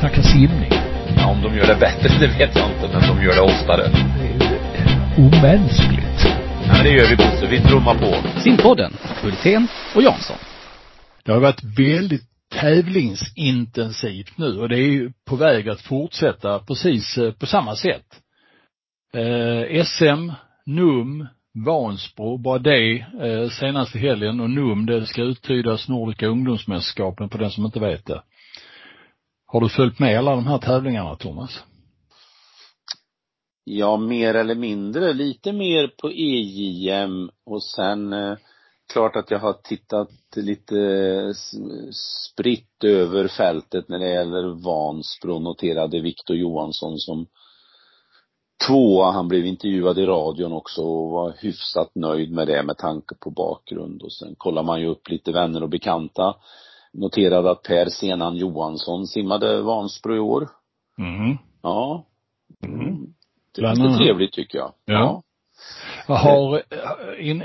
snacka simning. Ja, om de gör det bättre, det vet jag inte, men de gör det oftare. Det är omänskligt. Ja, men det gör vi Bosse. Vi trummar på. Simpodden, Hultén och Jansson. Det har varit väldigt tävlingsintensivt nu och det är ju på väg att fortsätta precis eh, på samma sätt. Eh, SM, NUM, Vansbro, bara det eh, senaste helgen och NUM det ska uttydas Nordiska ungdomsmästerskapen för den som inte vet det. Har du följt med alla de här tävlingarna Thomas? Ja, mer eller mindre. Lite mer på EJM och sen eh, klart att jag har tittat lite spritt över fältet när det gäller Vansbro. Noterade Viktor Johansson som tvåa. Han blev intervjuad i radion också och var hyfsat nöjd med det med tanke på bakgrund. Och sen kollar man ju upp lite vänner och bekanta. Noterade att Per Senan Johansson simmade Vansbro i år. Mm. Ja. Mm. Det är lite trevligt tycker jag. Ja. Har,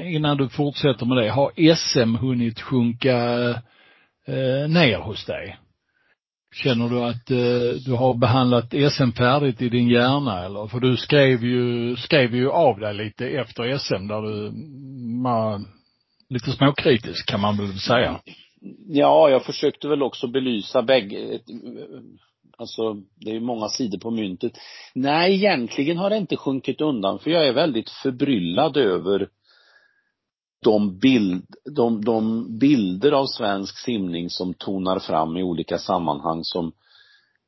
innan du fortsätter med det, har SM hunnit sjunka eh, ner hos dig? Känner du att eh, du har behandlat SM färdigt i din hjärna eller? För du skrev ju, skrev ju av dig lite efter SM där du var lite småkritisk kan man väl säga. Ja, jag försökte väl också belysa bägge, alltså det är ju många sidor på myntet. Nej, egentligen har det inte sjunkit undan för jag är väldigt förbryllad över de, bild, de, de bilder av svensk simning som tonar fram i olika sammanhang som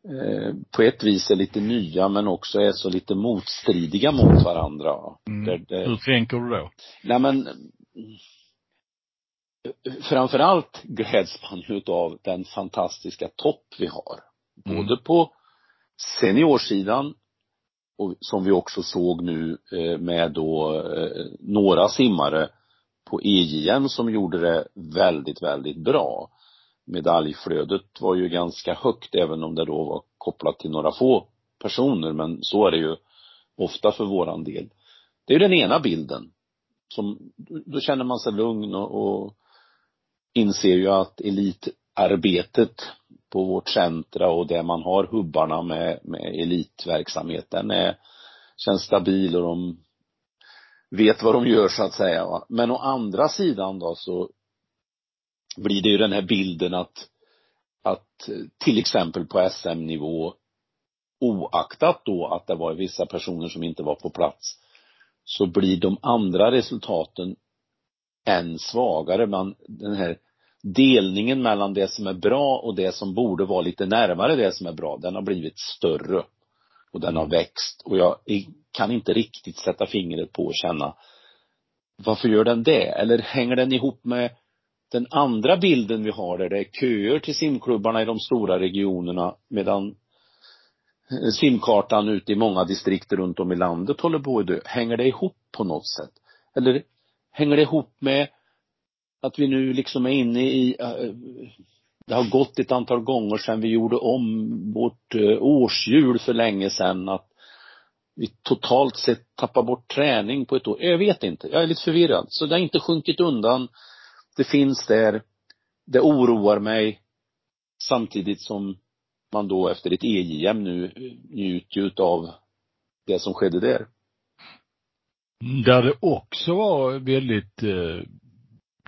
eh, på ett vis är lite nya men också är så lite motstridiga mot varandra. Mm. Det, det, Hur tänker du då? Nej men framförallt gläds man ju av den fantastiska topp vi har. Mm. Både på seniorsidan och som vi också såg nu eh, med då eh, några simmare på EJM som gjorde det väldigt, väldigt bra. Medaljflödet var ju ganska högt även om det då var kopplat till några få personer men så är det ju ofta för våran del. Det är den ena bilden. Som, då känner man sig lugn och, och inser ju att elitarbetet på vårt centra och där man har hubbarna med, med elitverksamhet, den är, känns stabil och de vet vad de gör så att säga. Va? Men å andra sidan då så blir det ju den här bilden att, att till exempel på SM-nivå oaktat då att det var vissa personer som inte var på plats så blir de andra resultaten än svagare. Man, den här delningen mellan det som är bra och det som borde vara lite närmare det som är bra, den har blivit större. Och den har växt. Och jag kan inte riktigt sätta fingret på och känna varför gör den det? Eller hänger den ihop med den andra bilden vi har där det är köer till simklubbarna i de stora regionerna medan simkartan ute i många distrikt runt om i landet håller på att dö. Hänger det ihop på något sätt? Eller hänger det ihop med att vi nu liksom är inne i, eh, det har gått ett antal gånger sedan vi gjorde om vårt eh, årshjul för länge sedan att vi totalt sett tappar bort träning på ett år. Jag vet inte, jag är lite förvirrad. Så det har inte sjunkit undan. Det finns där. Det oroar mig samtidigt som man då efter ett EJM nu eh, njuter utav det som skedde där. Där det också var väldigt eh,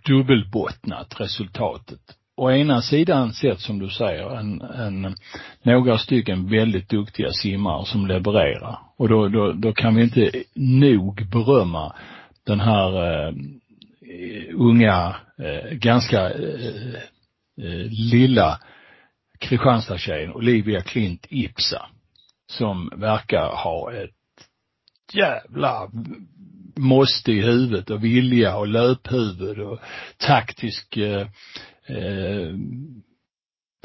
dubbelbottnat resultatet. Å ena sidan sett som du säger en, en, några stycken väldigt duktiga simmare som levererar. Och då, då, då kan vi inte nog berömma den här eh, unga, eh, ganska eh, eh lilla Kristianstadstjejen Olivia Klint Ipsa som verkar ha ett jävla måste i huvudet och vilja och löphuvud och taktisk eh, eh,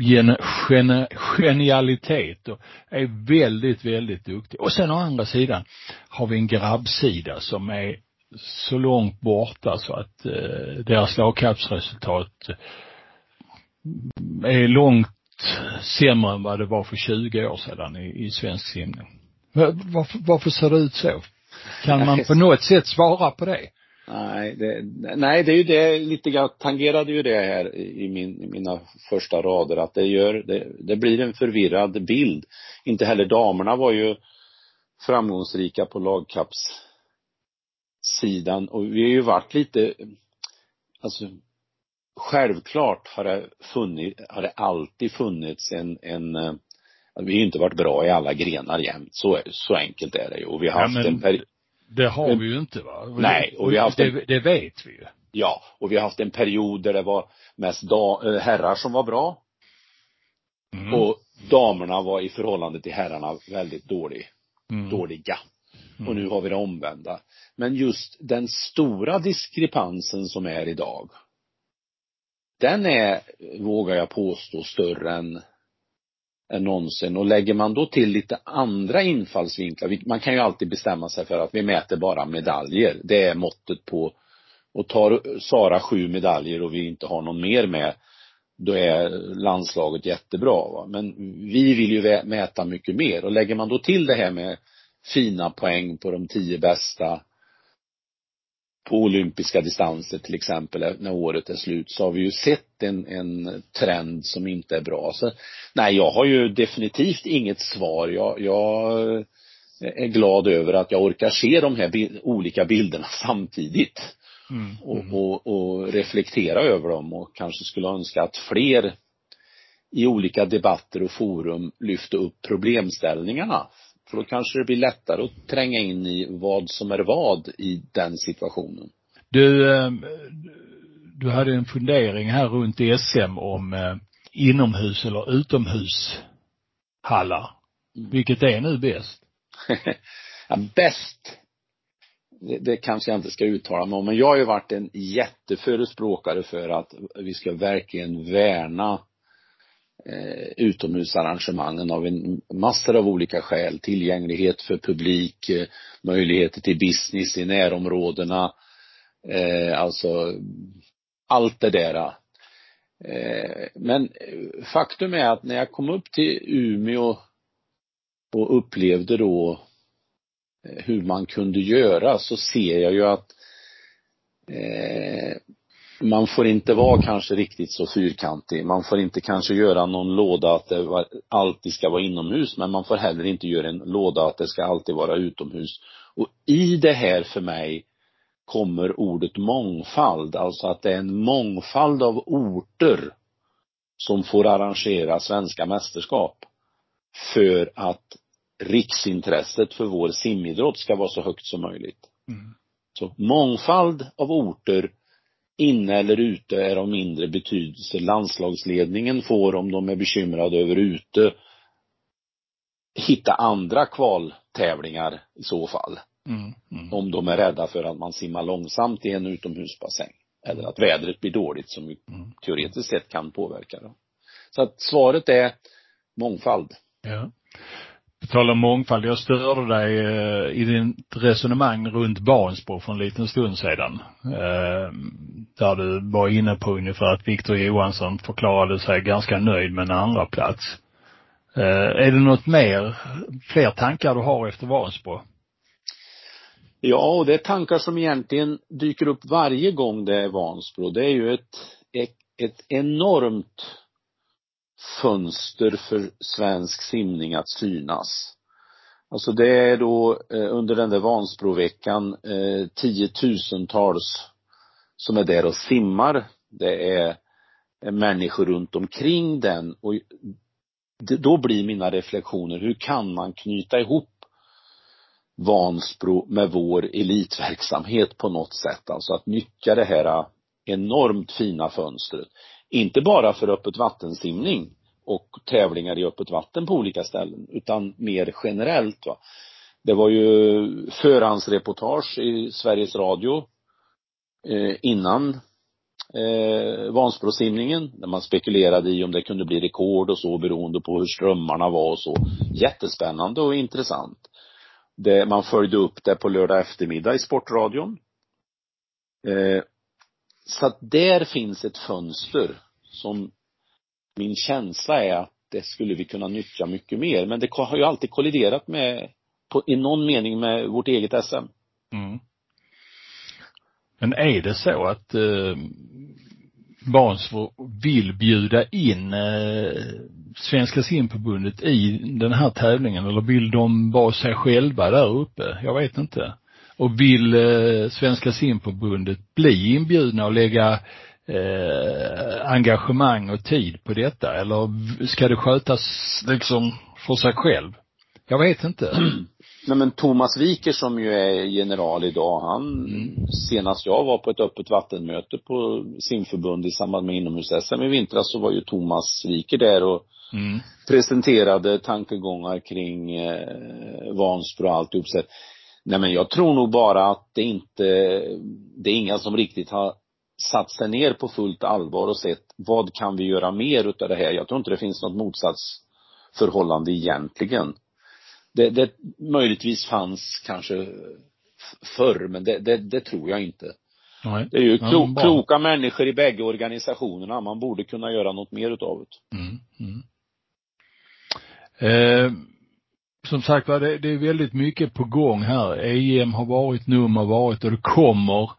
gen, gen, genialitet och är väldigt, väldigt duktig. Och sen å andra sidan har vi en grabbsida som är så långt borta så att eh, deras lagkappsresultat eh, är långt sämre än vad det var för 20 år sedan i, i svensk simning. Varför, varför ser det ut så? Kan man på något sätt svara på det? Nej, det, nej, det är ju det, lite grann, tangerade ju det här i, min, i mina första rader, att det gör, det, det blir en förvirrad bild. Inte heller damerna var ju framgångsrika på lagkappssidan och vi har ju varit lite, alltså självklart har det funnits, har det alltid funnits en, en vi har ju inte varit bra i alla grenar jämt. Så, så enkelt är det ju. Och vi har haft ja, en period det har men, vi ju inte va? Nej, och vi har haft en, det, det vet vi ju. Ja, och vi har haft en period där det var mest da, eh, herrar som var bra. Mm. Och damerna var i förhållande till herrarna väldigt dålig, mm. dåliga. Mm. Och nu har vi det omvända. Men just den stora diskrepansen som är idag, den är, vågar jag påstå, större än än någonsin. Och lägger man då till lite andra infallsvinklar, man kan ju alltid bestämma sig för att vi mäter bara medaljer. Det är måttet på, och tar Sara sju medaljer och vi inte har någon mer med, då är landslaget jättebra. Va? Men vi vill ju mäta mycket mer och lägger man då till det här med fina poäng på de tio bästa på olympiska distanser till exempel när året är slut så har vi ju sett en, en trend som inte är bra. Så, nej, jag har ju definitivt inget svar. Jag, jag är glad över att jag orkar se de här bi olika bilderna samtidigt. Mm, och, och, och reflektera över dem och kanske skulle önska att fler i olika debatter och forum lyfte upp problemställningarna. För då kanske det blir lättare att tränga in i vad som är vad i den situationen. Du, eh, du hade en fundering här runt SM om eh, inomhus eller utomhushallar. Mm. Vilket är nu bäst? ja, bäst det, det kanske jag inte ska uttala mig om, men jag har ju varit en jätteförespråkare för att vi ska verkligen värna eh, utomhusarrangemangen av en massor av olika skäl. Tillgänglighet för publik, eh, möjligheter till business i närområdena, eh, alltså allt det där. Eh, men faktum är att när jag kom upp till Umeå och upplevde då eh, hur man kunde göra så ser jag ju att eh, man får inte vara kanske riktigt så fyrkantig. Man får inte kanske göra någon låda att det alltid ska vara inomhus, men man får heller inte göra en låda att det ska alltid vara utomhus. Och i det här för mig kommer ordet mångfald, alltså att det är en mångfald av orter som får arrangera svenska mästerskap för att riksintresset för vår simidrott ska vara så högt som möjligt. Mm. Så mångfald av orter inne eller ute är av mindre betydelse. Landslagsledningen får, om de är bekymrade över ute, hitta andra kvaltävlingar i så fall. Mm, mm. Om de är rädda för att man simmar långsamt i en utomhusbassäng. Eller att vädret blir dåligt som mm. teoretiskt sett kan påverka det. Så att svaret är mångfald. Ja. På tal om mångfald, jag störde dig eh, i ditt resonemang runt Bansbro för en liten stund sedan. Eh, där du var inne på ungefär att Viktor Johansson förklarade sig ganska nöjd med en andra plats. Eh, är det något mer, fler tankar du har efter Vansbro? Ja, och det är tankar som egentligen dyker upp varje gång det är Vansbro. Det är ju ett, ett, ett enormt fönster för svensk simning att synas. Alltså det är då eh, under den där Vansbroveckan eh, tiotusentals som är där och simmar. Det är eh, människor runt omkring den och då blir mina reflektioner, hur kan man knyta ihop Vansbro med vår elitverksamhet på något sätt, alltså att nyttja det här eh, enormt fina fönstret. Inte bara för öppet vattensimning och tävlingar i öppet vatten på olika ställen, utan mer generellt. Va. Det var ju förhandsreportage i Sveriges Radio eh, innan eh, Vansbrosimningen, där man spekulerade i om det kunde bli rekord och så beroende på hur strömmarna var och så. Jättespännande och intressant. Det, man följde upp det på lördag eftermiddag i Sportradion. Eh, så att där finns ett fönster som min känsla är att det skulle vi kunna nyttja mycket mer. Men det har ju alltid kolliderat med, på, i någon mening med vårt eget SM. Mm. Men är det så att eh, Vansbro vill bjuda in eh, Svenska simförbundet i den här tävlingen eller vill de vara sig själva där uppe? Jag vet inte. Och vill eh, Svenska simförbundet bli inbjudna och lägga eh, engagemang och tid på detta eller ska det skötas liksom för sig själv? Jag vet inte. Nej men Thomas Wiker som ju är general idag, han, Mm. senast jag var på ett öppet vattenmöte på simförbund i samband med inomhus-SM i vintras så var ju Thomas Wiker där och Mm. presenterade tankegångar kring eh, Vansbro och alltihop så Nej men jag tror nog bara att det inte, det är inga som riktigt har satt sig ner på fullt allvar och sett vad kan vi göra mer utav det här. Jag tror inte det finns något motsatsförhållande egentligen. Det, det möjligtvis fanns kanske förr, men det, det, det tror jag inte. Nej. Det är ju Ja, klo, bra. kloka människor i bägge organisationerna. Man borde kunna göra något mer utav det. Mm, mm. Eh, som sagt var, det, det är väldigt mycket på gång här. EM har varit, NUM har varit och det kommer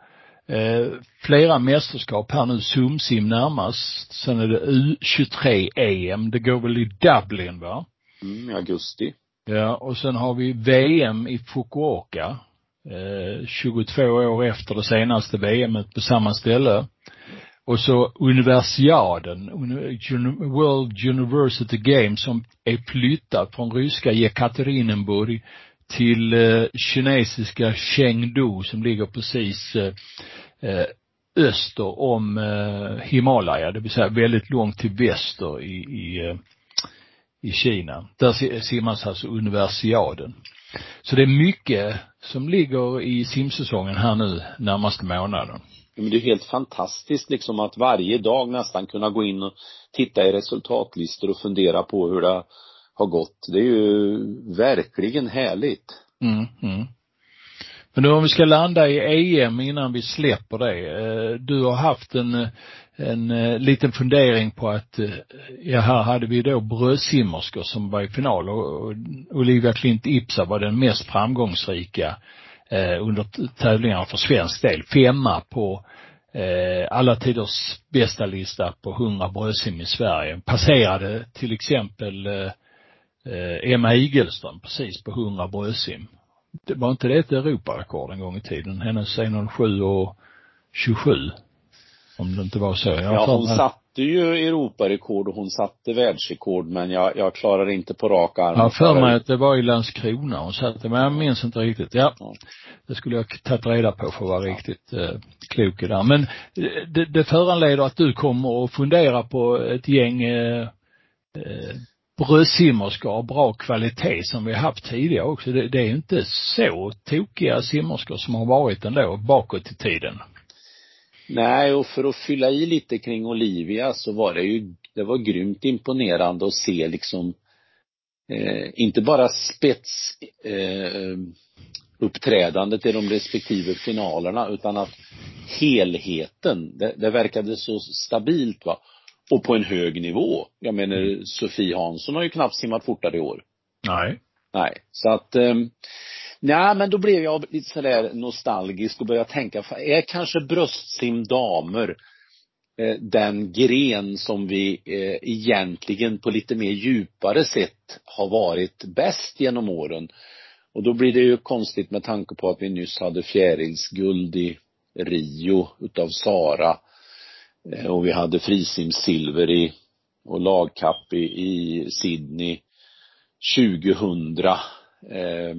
eh, flera mästerskap här nu. Sumsim närmast. Sen är det U23-EM. Det går väl i Dublin va? Mm, augusti. Ja, och sen har vi VM i Fukuoka. Eh, 22 år efter det senaste VMet på samma ställe. Och så universiaden, Uni- Uni- World University Games som är flyttat från ryska Jekaterinburg till eh, kinesiska Chengdu som ligger precis eh, eh, öster om eh, Himalaya, det vill säga väldigt långt till väster i, i, eh, i Kina. Där simmas alltså universiaden. Så det är mycket som ligger i simsäsongen här nu närmaste månaden. Men det är helt fantastiskt liksom att varje dag nästan kunna gå in och titta i resultatlistor och fundera på hur det har gått. Det är ju verkligen härligt. Mm, mm. Men nu om vi ska landa i EM innan vi släpper det. Eh, du har haft en, eh, en eh, liten fundering på att, ja här hade vi då brödsimmerskor som var i final och Olivia Klint Ipsa var den mest framgångsrika under tävlingarna för svensk del. Femma på alla tiders bästa lista på 100 brödsim i Sverige. Passerade till exempel eh, eh, Emma Igelström precis på 100 brödsim. Det var inte det ett Europarekord en gång i tiden? Hennes 1.07 och 27. Om det inte var så. Jag Ja, hon mig- satte ju Europarekord och hon satte världsrekord men jag, jag klarar inte på rak arm. Jag för mig att det var i Landskrona hon satte, men jag minns inte riktigt. Ja. Ja. Det skulle jag tagit reda på för att vara riktigt eh, klok det. Men eh, det, det föranleder att du kommer att fundera på ett gäng eh, eh, brödsimmerskor av bra kvalitet som vi har haft tidigare också. Det, det är inte så tokiga simmerskor som har varit ändå bakåt i tiden. Nej, och för att fylla i lite kring Olivia så var det ju, det var grymt imponerande att se liksom eh, inte bara spets eh, uppträdandet i de respektive finalerna utan att helheten, det, det verkade så stabilt va. Och på en hög nivå. Jag menar Sofie Hansson har ju knappt simmat fortare i år. Nej. Nej, så att um, Nej, men då blev jag lite sådär nostalgisk och började tänka, är kanske bröstsim damer eh, den gren som vi eh, egentligen på lite mer djupare sätt har varit bäst genom åren. Och då blir det ju konstigt med tanke på att vi nyss hade fjärilsguld i Rio utav Sara. Eh, och vi hade frisimsilver i och lagkapp i, i Sydney 2000. Eh,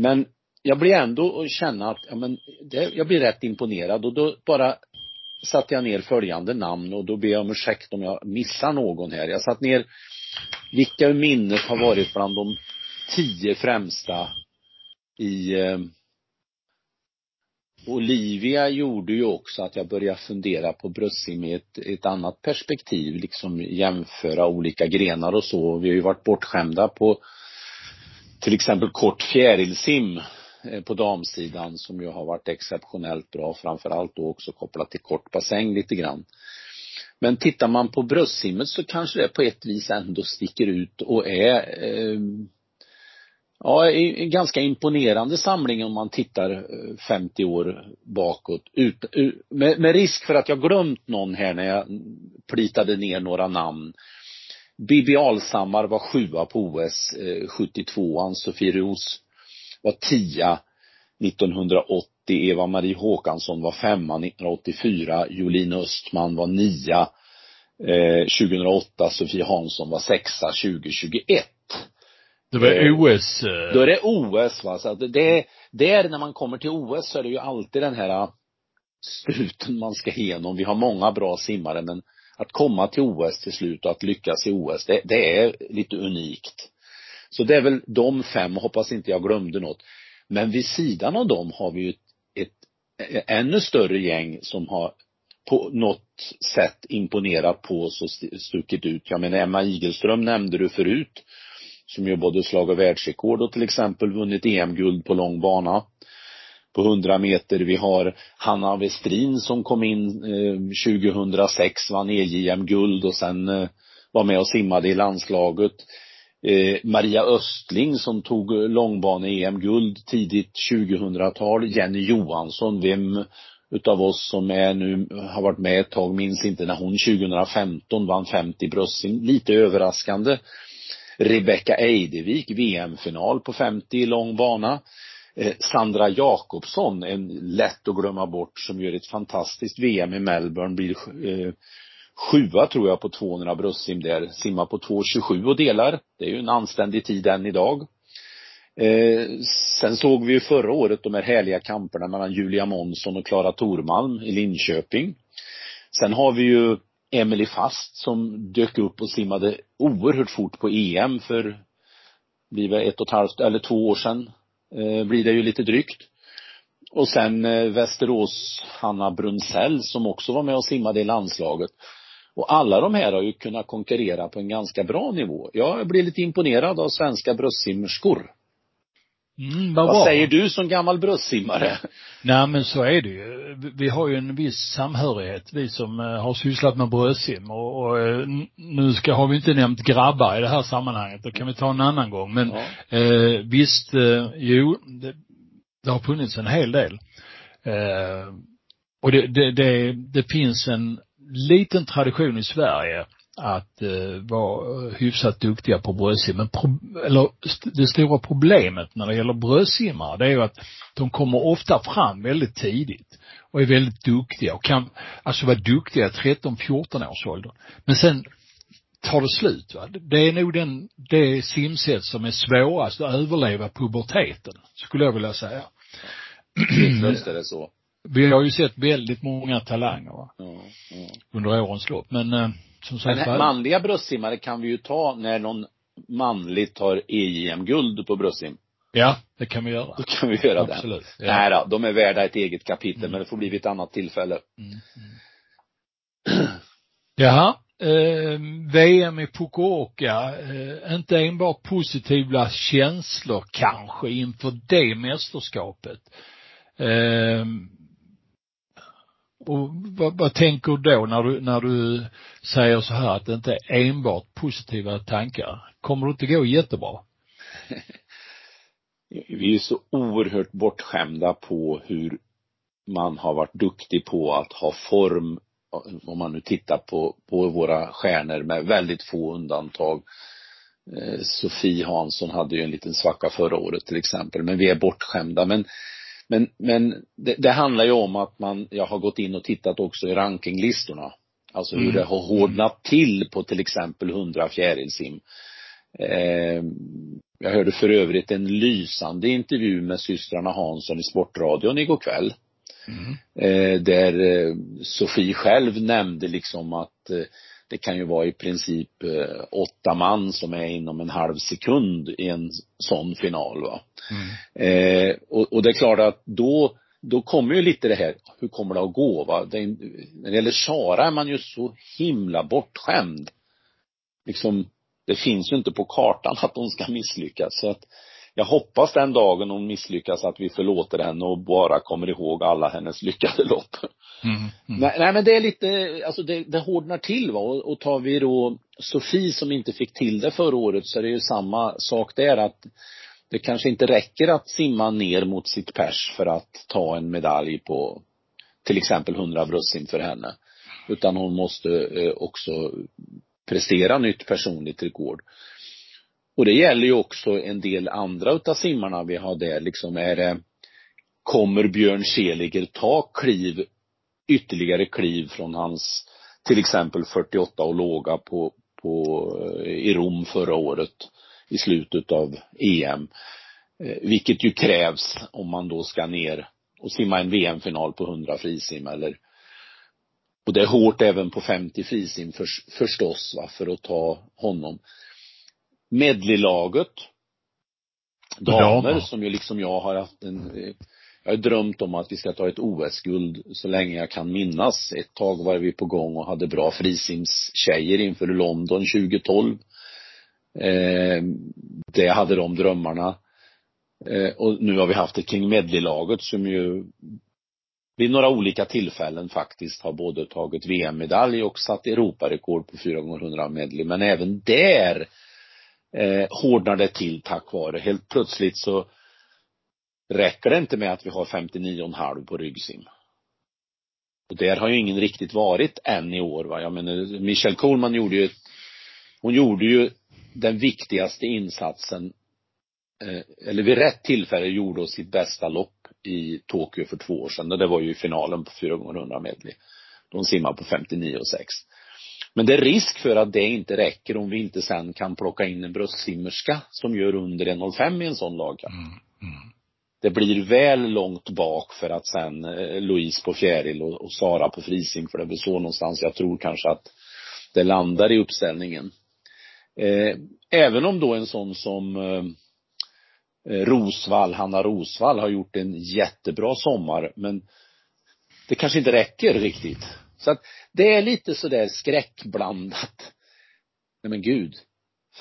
men jag blir ändå att känna att, ja men, det, jag blir rätt imponerad och då bara satte jag ner följande namn och då ber jag om ursäkt om jag missar någon här. Jag satte ner vilka ur minnet har varit bland de tio främsta i eh, Olivia gjorde ju också att jag började fundera på bröstsim i ett, ett annat perspektiv, liksom jämföra olika grenar och så. Vi har ju varit bortskämda på till exempel kort fjärilsim eh, på damsidan som ju har varit exceptionellt bra, framförallt då också kopplat till kort bassäng lite grann. Men tittar man på bröstsimmet så kanske det på ett vis ändå sticker ut och är eh, Ja, en ganska imponerande samling om man tittar eh, 50 år bakåt. Ut, med, med, risk för att jag glömt någon här när jag plitade ner några namn. Bibi Alsammar var sjua på OS eh, 72 Sofie Roos var tia 1980. Eva-Marie Håkansson var femma 1984. Jolin Östman var nia eh, 2008. Sofie Hansson var sexa 2021. Det var eh, OS. Eh... Då är det OS va. Så att det, det är när man kommer till OS så är det ju alltid den här struten man ska igenom. Vi har många bra simmare men att komma till OS till slut och att lyckas i OS, det, det är lite unikt. Så det är väl de fem, hoppas inte jag glömde något. Men vid sidan av dem har vi ju ett, ett ännu större gäng som har på något sätt imponerat på oss och stuckit ut. Jag menar Emma Igelström nämnde du förut som ju både slagit världsrekord och till exempel vunnit EM-guld på lång bana på 100 meter. Vi har Hanna Westrin som kom in eh, 2006, vann EJM-guld och sen eh, var med och simmade i landslaget. Eh, Maria Östling som tog långbane-EM-guld tidigt 2000-tal. Jenny Johansson, vem utav oss som är nu, har varit med ett tag, minns inte när hon 2015 vann 50 bröstsim. Lite överraskande. Rebecka Eidevik, VM-final på 50 i lång bana. Eh, Sandra Jakobsson, en lätt att glömma bort, som gör ett fantastiskt VM i Melbourne, blir eh, sjua tror jag på 200 bröstsim där, simmar på 2.27 och delar. Det är ju en anständig tid än idag. Eh, sen såg vi ju förra året de här härliga kamperna mellan Julia Månsson och Klara Tormalm i Linköping. Sen har vi ju Emily Fast som dök upp och simmade oerhört fort på EM för, blir det ett och ett halvt eller två år sedan, eh, blir det ju lite drygt. Och sen eh, Västerås Hanna Brunsell som också var med och simmade i landslaget. Och alla de här har ju kunnat konkurrera på en ganska bra nivå. Jag blir lite imponerad av svenska bröstsimmerskor. Mm, vad, vad säger du som gammal bröstsimmare? Nej men så är det ju. Vi har ju en viss samhörighet, vi som eh, har sysslat med bröstsim och, och eh, nu ska, har vi inte nämnt grabbar i det här sammanhanget, det kan vi ta en annan gång. Men ja. eh, visst, eh, jo, det, det har funnits en hel del. Eh, och det, det, det, det finns en liten tradition i Sverige att eh, vara hyfsat duktiga på bröstsim. Men pro, eller det stora problemet när det gäller bröstsimmare, det är ju att de kommer ofta fram väldigt tidigt och är väldigt duktiga och kan alltså vara duktiga i 13-14 års ålder. Men sen tar det slut va. Det är nog den, det simsätt som är svårast att överleva puberteten, skulle jag vilja säga. Just är det så. Vi har ju sett väldigt många talanger va? Ja, ja. under årens lopp. Men eh, som sagt Men manliga bröstsimmare kan vi ju ta när någon manligt tar EJM-guld på bröstsim. Ja, det kan vi göra. Då kan vi göra Absolut, det. Ja. Nej då, de är värda ett eget kapitel, mm. men det får bli vid ett annat tillfälle. Mm. Mm. Jaha, eh, VM i Fukuoka, eh, inte enbart positiva känslor kanske inför det mästerskapet. Eh, och vad, vad tänker du då när du, när du säger så här att det inte är enbart positiva tankar? Kommer det inte gå jättebra? Vi är så oerhört bortskämda på hur man har varit duktig på att ha form, om man nu tittar på, på våra stjärnor med väldigt få undantag. Eh, Sofie Hansson hade ju en liten svacka förra året till exempel, men vi är bortskämda. Men men, men det, det, handlar ju om att man, jag har gått in och tittat också i rankinglistorna. Alltså hur mm. det har hårdnat till på till exempel 100 fjärilsim. Eh, jag hörde för övrigt en lysande intervju med systrarna Hansson i Sportradion igår kväll. Mm. Eh, där eh, Sofie själv nämnde liksom att eh, det kan ju vara i princip eh, åtta man som är inom en halv sekund i en sån final va. Mm. Eh, och, och det är klart att då, då kommer ju lite det här, hur kommer det att gå va? Det, när det gäller Sara är man ju så himla bortskämd. Liksom, det finns ju inte på kartan att hon ska misslyckas så att jag hoppas den dagen hon misslyckas att vi förlåter henne och bara kommer ihåg alla hennes lyckade lopp. Mm, mm. Nej, nej, men det är lite, alltså det, det hårdnar till va och, och tar vi då Sofie som inte fick till det förra året så är det ju samma sak där att det kanske inte räcker att simma ner mot sitt pers för att ta en medalj på till exempel 100 bröstsim för henne. Utan hon måste eh, också prestera nytt personligt rekord. Och det gäller ju också en del andra utav simmarna vi har där liksom är det kommer Björn Seliger ta kliv, ytterligare kliv från hans till exempel 48 och låga på, på, eh, i Rom förra året i slutet av EM. Eh, vilket ju krävs om man då ska ner och simma en VM-final på 100 frisim eller och det är hårt även på 50 frisim för, förstås va, för att ta honom. Medleylaget damer som ju liksom jag har haft en jag har drömt om att vi ska ta ett OS-guld så länge jag kan minnas. Ett tag var vi på gång och hade bra frisimstjejer inför London 2012. Eh, det hade de drömmarna. Eh, och nu har vi haft det kring medleylaget som ju vid några olika tillfällen faktiskt har både tagit VM-medalj och satt Europarekord på 4 gånger 100 medley. Men även där eh, hårdnar det till tack vare, helt plötsligt så räcker det inte med att vi har 59,5 på ryggsim. Och där har ju ingen riktigt varit än i år va. Jag menar, Michelle Coleman gjorde ju, hon gjorde ju den viktigaste insatsen, eh, eller vid rätt tillfälle gjorde hon sitt bästa lopp i Tokyo för två år sedan. Det var ju i finalen på 4 gånger 100 medley. De simmar på 59 och 6. Men det är risk för att det inte räcker om vi inte sen kan plocka in en bröstsimmerska som gör under 1,05 i en sån lagkamp. Mm, mm det blir väl långt bak för att sen eh, Louise på fjäril och, och Sara på frisim, för det väl så någonstans jag tror kanske att det landar i uppställningen. Eh, även om då en sån som eh, eh, Rosvall, Hanna Rosvall har gjort en jättebra sommar, men det kanske inte räcker riktigt. Så att det är lite sådär skräckblandat. Nej men gud,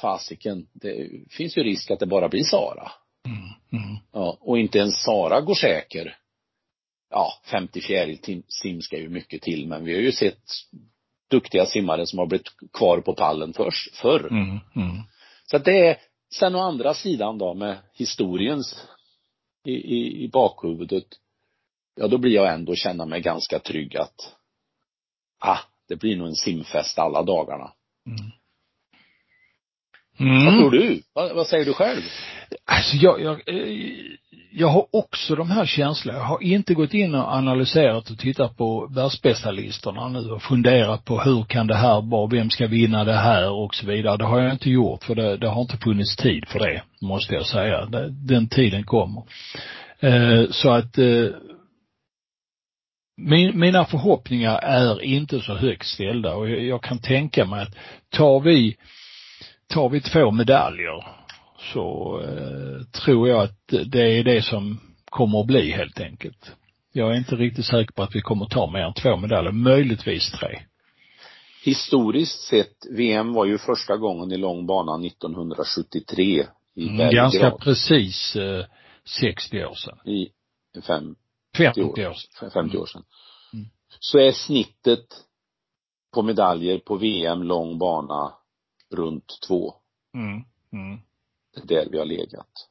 fasiken, det finns ju risk att det bara blir Sara. Mm, mm. Ja, och inte ens Sara går säker. Ja, 54 sim ska ju mycket till, men vi har ju sett duktiga simmare som har blivit kvar på pallen först, förr. Mm, mm. Så att det är, sen å andra sidan då med historiens i, i, i bakhuvudet, ja då blir jag ändå känna mig ganska trygg att, ah, det blir nog en simfest alla dagarna. Mm. Mm. Vad tror du? Vad, vad, säger du själv? Alltså jag, jag, eh, jag har också de här känslorna. Jag har inte gått in och analyserat och tittat på världsspecialisterna nu och funderat på hur kan det här vara, vem ska vinna det här och så vidare. Det har jag inte gjort för det, det har inte funnits tid för det, måste jag säga. Den tiden kommer. Eh, så att eh, min, mina förhoppningar är inte så högt ställda och jag, jag kan tänka mig att tar vi tar vi två medaljer så eh, tror jag att det är det som kommer att bli helt enkelt. Jag är inte riktigt säker på att vi kommer att ta mer än två medaljer, möjligtvis tre. Historiskt sett, VM var ju första gången i långbana 1973 i mm, Ganska precis eh, 60 år sedan. I fem, 50 år, år sedan. 50 år sedan. Mm. Så är snittet på medaljer på VM lång bana runt två. Mm. Mm. Det är där vi har legat.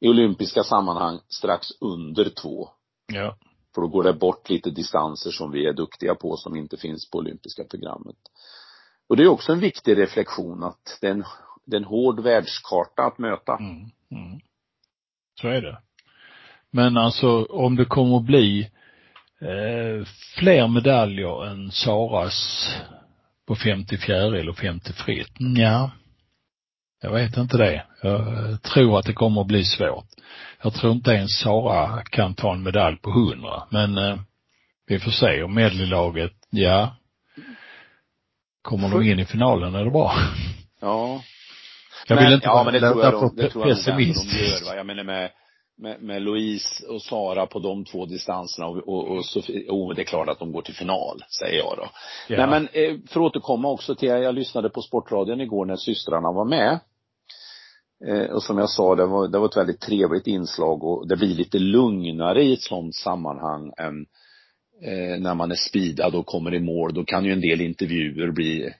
I olympiska sammanhang strax under två. Ja. För då går det bort lite distanser som vi är duktiga på som inte finns på olympiska programmet. Och det är också en viktig reflektion att det är en, det är en hård världskarta att möta. Mm. Mm. Så är det. Men alltså om det kommer att bli eh, fler medaljer än Saras på 54 eller 50 fritt? Ja. Jag vet inte det. Jag tror att det kommer att bli svårt. Jag tror inte ens Sara kan ta en medalj på 100, men eh, vi får se. Och medleylaget, ja. Kommer de in i finalen är det bra. Ja. Jag men, vill inte ja, vara men det tror jag de, det tror jag pessimist. de gör, va? Jag menar med med, med Louise och Sara på de två distanserna och, och, och Sofie, oh, det är klart att de går till final, säger jag då. Ja. Nej men eh, för att återkomma också till, jag lyssnade på Sportradion igår när systrarna var med. Eh, och som jag sa, det var, det var ett väldigt trevligt inslag och det blir lite lugnare i ett sådant sammanhang än eh, när man är speedad och kommer i mål. Då kan ju en del intervjuer bli,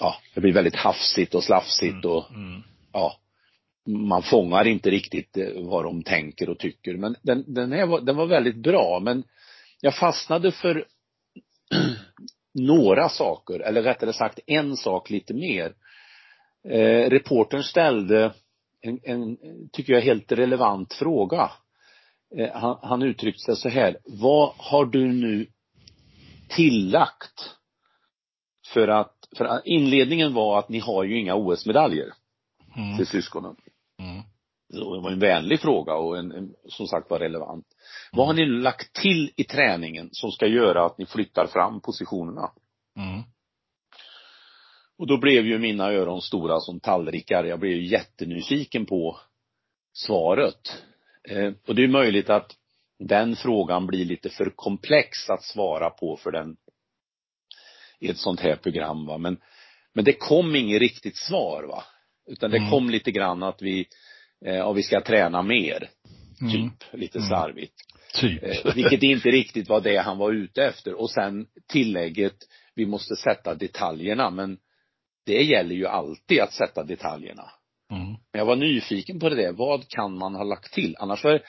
ja, det blir väldigt hafsigt och slafsigt och, mm. Mm. ja, man fångar inte riktigt eh, vad de tänker och tycker. Men den, den, här var, den var väldigt bra. Men jag fastnade för några saker, eller rättare sagt en sak lite mer. Eh, reportern ställde en, en, tycker jag, helt relevant fråga. Eh, han, han uttryckte sig så här, vad har du nu tillagt för att, för inledningen var att ni har ju inga OS-medaljer Mm. till syskonen. Det var en vänlig fråga och en, en, som sagt var relevant. Vad har ni lagt till i träningen som ska göra att ni flyttar fram positionerna? Mm. Och då blev ju mina öron stora som tallrikar. Jag blev ju jättenyfiken på svaret. Eh, och det är möjligt att den frågan blir lite för komplex att svara på för den i ett sånt här program va. Men, men det kom inget riktigt svar va. Utan det Mm. kom lite grann att vi, eh, ja, vi ska träna mer. Mm. Typ, lite Mm. Typ. Eh, vilket inte riktigt var det han var ute efter. Och sen tillägget, vi måste sätta detaljerna. Men det gäller ju alltid att sätta detaljerna. Mm. Jag var nyfiken på det där. Vad kan man ha lagt till? Annars var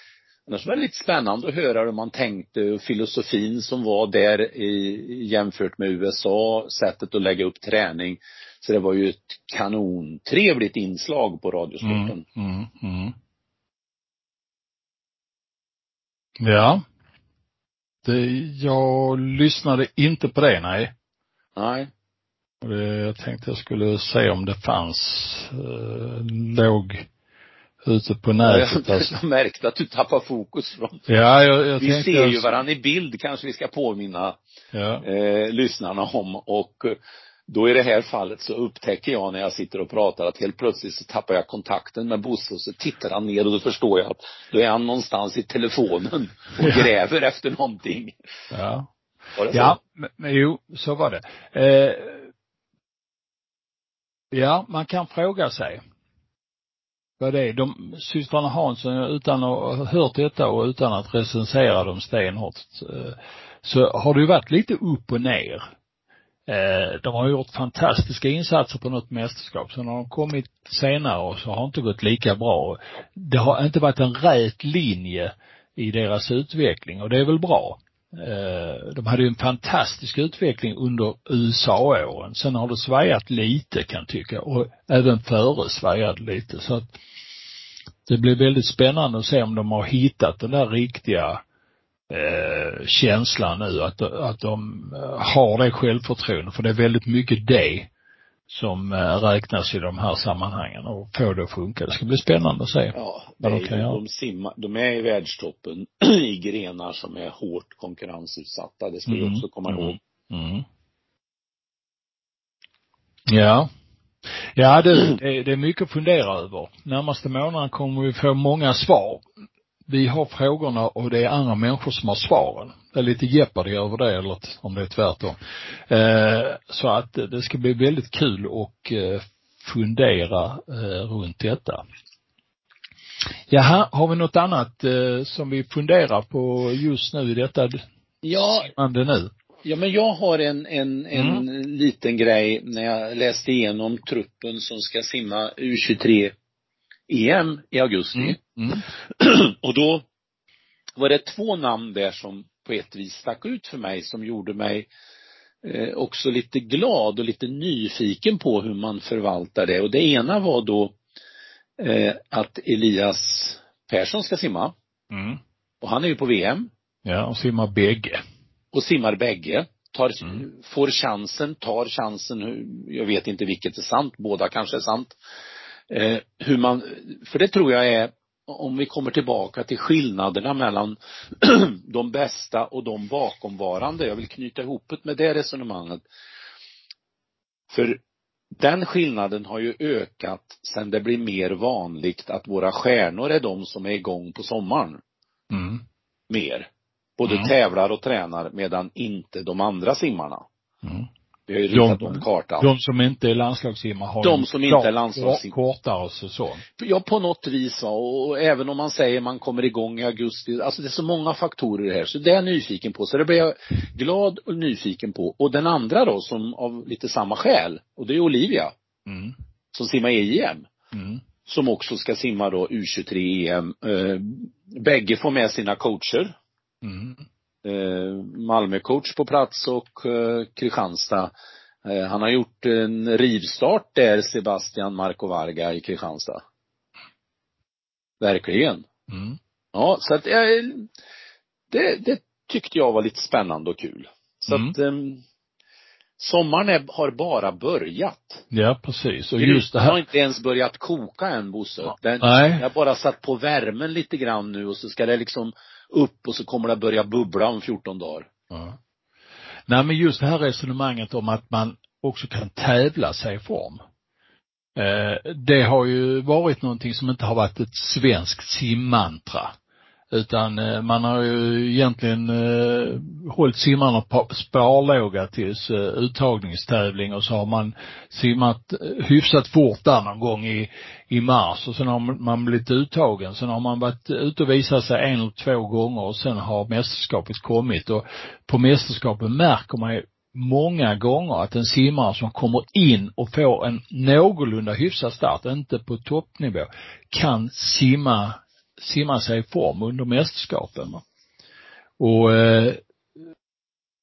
annars var det lite spännande att höra hur man tänkte och filosofin som var där i, jämfört med USA, sättet att lägga upp träning. Så det var ju ett kanontrevligt inslag på Radiosporten. Mm. Mm. Mm. Ja. Det, jag lyssnade inte på det, nej. Nej. Och det, jag tänkte jag skulle se om det fanns, eh, låg ute på nätet. Jag, Alltså. jag märkte att du tappar fokus från Ja, jag, jag Vi ser ju varandra i bild kanske vi ska påminna Ja. eh, lyssnarna om och eh, då i det här fallet så upptäcker jag när jag sitter och pratar att helt plötsligt så tappar jag kontakten med Bosse och så tittar han ner och då förstår jag att då är han någonstans i telefonen och Ja. gräver efter någonting. Ja. Var det så? Ja, men jo, så var det. Eh, ja, man kan fråga sig vad det är. De, systrarna Hansson, utan att ha hört detta och utan att recensera dem stenhårt, eh, så har det ju varit lite upp och ner. Eh, de har gjort fantastiska insatser på något mästerskap. Sen har de kommit senare och så har det inte gått lika bra. Det har inte varit en rät linje i deras utveckling och det är väl bra. Eh, de hade ju en fantastisk utveckling under USA-åren. Sen har det svajat lite kan jag tycka och även före svajade lite så att det blir väldigt spännande att se om de har hittat den där riktiga eh, känslan nu att, att de eh, har det självförtroendet för det är väldigt mycket det som eh, räknas i de här sammanhangen och få det att funka. Det ska bli spännande att se. Ja, Vad de kan göra. de, simmar, de är i världstoppen i grenar som är hårt konkurrensutsatta. Det ska vi Mm, också komma mm. ihåg. Mm. Ja. Ja, det, det, det är mycket att fundera över. Närmaste månaden kommer vi få många svar. Vi har frågorna och det är andra människor som har svaren. Det är lite Jeopardy över det, eller om det är tvärtom. Eh, så att det ska bli väldigt kul och eh, fundera eh, runt detta. Jaha, har vi något annat som vi funderar på just nu i detta Ja, nu? Ja, men jag har en, en, en liten grej när jag läste igenom truppen som ska simma U23 EM i augusti. Mm. Mm. Och då var det två namn där som på ett vis stack ut för mig som gjorde mig eh, också lite glad och lite nyfiken på hur man förvaltar det. Och det ena var då eh, att Elias Persson ska simma. Mm. Och han är ju på VM Ja, och simmar bägge. och simmar bägge. Tar, Mm. får chansen, tar chansen, jag vet inte vilket är sant, båda kanske är sant. Eh, hur man, för det tror jag är, om vi kommer tillbaka till skillnaderna mellan de bästa och de bakomvarande, jag vill knyta ihop det med det resonemanget. För den skillnaden har ju ökat sen det blir mer vanligt att våra stjärnor är de som är igång på sommaren Mm. mer. Både Mm. tävlar och tränar medan inte de andra simmarna. Mm. Vi har ju De- ritat om kartan. De som inte är landslagssimmare har De som inte är klart landslagssim- kortare säsong. Ja, på något vis va. Och även om man säger man kommer igång i augusti. Alltså det är så många faktorer här. Så det är jag nyfiken på. Så det blir jag glad och nyfiken på. Och den andra då, som av lite samma skäl. Och det är Olivia. Mm. Som simmar EJM. Mm. som också ska simma då U23 EM. Eh, bägge får med sina coacher. Mm. Eh, Malmö-coach på plats och eh, Kristianstad. Eh, han har gjort en rivstart där, Sebastian Marco Varga i Kristianstad. Verkligen. Mm. Ja, så att eh, det, det tyckte jag var lite spännande och kul. Så Mm. att eh, sommaren är, har bara börjat. Ja, precis. Och just det Den har här. inte ens börjat koka än Bosse. Den, Nej. Jag har bara satt på värmen lite grann nu och så ska det liksom upp och så kommer det börja bubbla om 14 dagar. Ja. Nej men just det här resonemanget om att man också kan tävla sig i form. Eh, det har ju varit någonting som inte har varit ett svenskt simmantra. Utan eh, man har ju egentligen eh, hållit simmarna på sparlåga tills eh, uttagningstävling och så har man simmat eh, hyfsat fort där någon gång i, i mars och sen har man blivit uttagen. Sen har man varit ute och visat sig en eller två gånger och sen har mästerskapet kommit och på mästerskapen märker man ju många gånger att en simmare som kommer in och får en någorlunda hyfsad start, inte på toppnivå, kan simma, simma sig i form under mästerskapen. Och eh,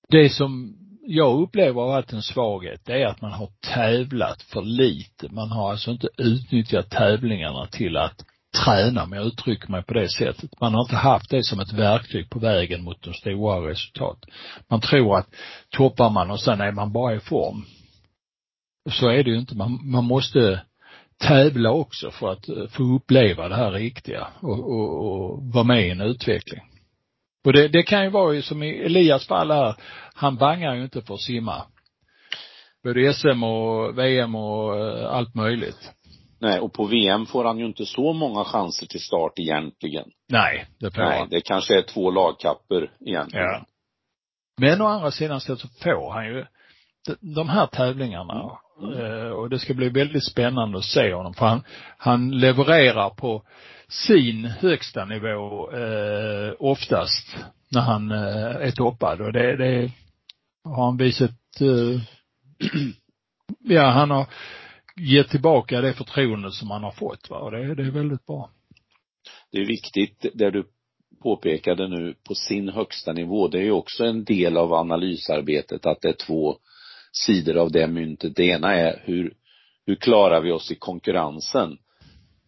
det som jag upplever har varit en svaghet, det är att man har tävlat för lite. Man har alltså inte utnyttjat tävlingarna till att träna, om jag uttrycker mig på det sättet. Man har inte haft det som ett verktyg på vägen mot de stora resultat. Man tror att toppar man och sen är man bara i form. Så är det ju inte. Man, man måste tävla också för att eh, få uppleva det här riktiga och, och, och vara med i en utveckling. Och det, det kan ju vara ju som i Elias fall här, han bangar ju inte för att simma. Både SM och VM och eh, allt möjligt. Nej, och på VM får han ju inte så många chanser till start egentligen. Nej, det får Nej, han. det kanske är två lagkapper egentligen. Ja. Men å andra sidan så får han ju de- de här tävlingarna. Mm. Eh, Och det ska bli väldigt spännande att se honom för han, han levererar på sin högsta nivå eh, oftast när han eh, är toppad och det, det har han visat eh, ja han har gett tillbaka det förtroende som han har fått va och det, det är väldigt bra. Det är viktigt, det du påpekade nu, på sin högsta nivå, det är ju också en del av analysarbetet att det är två sidor av det myntet. Det ena är hur, hur klarar vi oss i konkurrensen?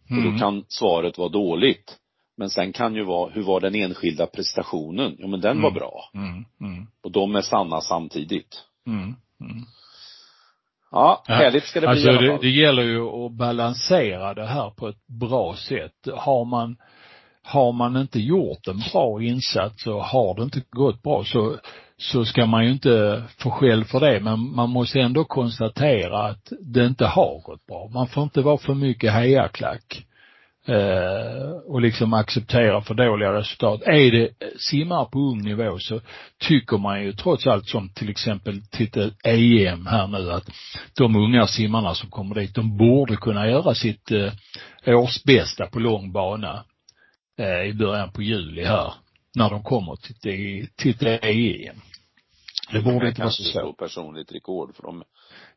Och Mm. då kan svaret vara dåligt. Men sen kan ju vara, hur var den enskilda prestationen? Jo men den var Mm. bra. Mm, mm, Och de är sanna samtidigt. mm, mm. Ja, härligt ska det bli alltså i alla det, det gäller ju att balansera det här på ett bra sätt. Har man, har man inte gjort en bra insats och har det inte gått bra så, så ska man ju inte få skäll för det. Men man måste ändå konstatera att det inte har gått bra. Man får inte vara för mycket hejaklack. Eh, och liksom acceptera för dåliga resultat. Är det simmare på ung nivå så tycker man ju trots allt som till exempel titta EM här nu att de unga simmarna som kommer dit, de borde kunna göra sitt eh, årsbästa på lång bana eh, i början på juli här. När de kommer till, till, till ett EM. Det borde inte vara så svårt. personligt rekord för de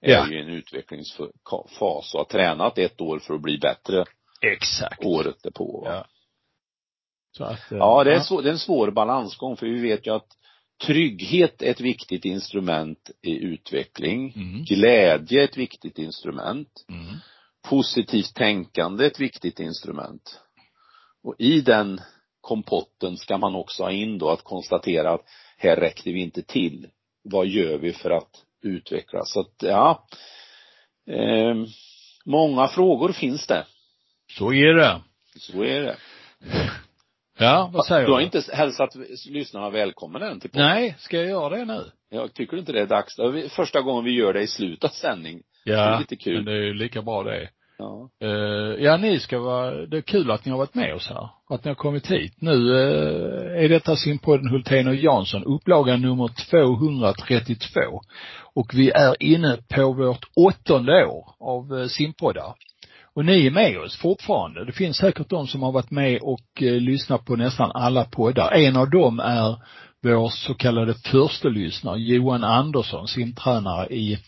är Ja. ju i en utvecklingsfas och har tränat ett år för att bli bättre Exakt. året därpå. va? Ja. Så att, eh, Ja, det är, svår, det är en svår balansgång för vi vet ju att trygghet är ett viktigt instrument i utveckling. Mm. Glädje är ett viktigt instrument. Mm. Positivt tänkande är ett viktigt instrument. Och i den kompotten ska man också ha in då att konstatera att här räckte vi inte till. Vad gör vi för att utvecklas? Så att, ja. Eh, många frågor finns det. Så är det. Så är det. Ja, vad säger Du har inte hälsat lyssnarna välkomna än till podden. Nej, ska jag göra det nu? Jag tycker inte det är dags. Det är första gången vi gör det i slutet av sändning. Det är Ja, lite kul. men det är ju lika bra det. Ja. Eh, ja, ni ska vara, det är kul att ni har varit med oss här. Att ni har kommit hit. Nu uh, är detta simpodden Hultén och Jansson, upplaga nummer 232. Och vi är inne på vårt åttonde år av uh, simpoddar. Och ni är med oss fortfarande. Det finns säkert de som har varit med och uh, lyssnat på nästan alla poddar. En av dem är vår så kallade förstelyssnare, Johan Andersson, simtränare i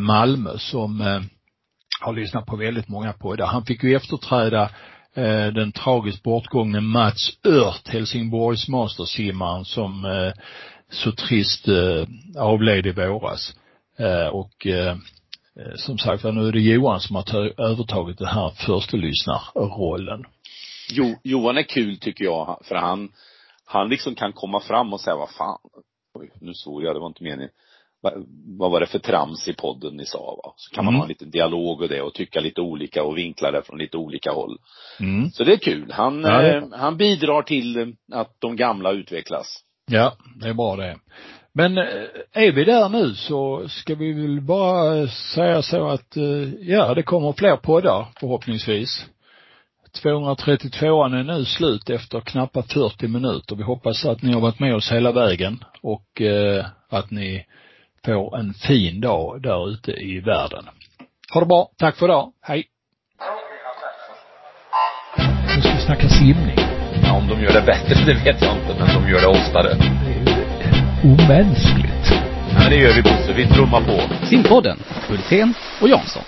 Malmö, som har lyssnat på väldigt många poddar. Han fick ju efterträda eh, den tragiskt bortgångne Mats Ört, Helsingborgs mastersimmaren som eh, så trist eh, avled i våras. Eh, och eh, eh som sagt nu är det Johan som har övertagit den här förstelyssnarrollen. Jo, Johan är kul tycker jag, för han, han liksom kan komma fram och säga, vad fan, oj, nu svor jag, det var inte meningen. Vad, var det för trams i podden ni sa va? Så kan man mm. ha en liten dialog och det och tycka lite olika och vinkla det från lite olika håll. Mm. Så det är kul. Han, ja, eh, han bidrar till att de gamla utvecklas. Ja, det är bra det. Men eh, är vi där nu så ska vi väl bara säga så att, eh, ja, det kommer fler poddar förhoppningsvis. 232an är nu slut efter knappt 40 minuter. Vi hoppas att ni har varit med oss hela vägen och eh, att ni får en fin dag där ute i världen. Ha det bra. Tack för idag. Hej. Nu ska vi snacka simning. Ja, om de gör det bättre, det vet jag inte, men de gör det oftare. Det är ju omänskligt. Ja, det gör vi Bosse. Vi trummar på. Simpodden, Hultén och Jansson.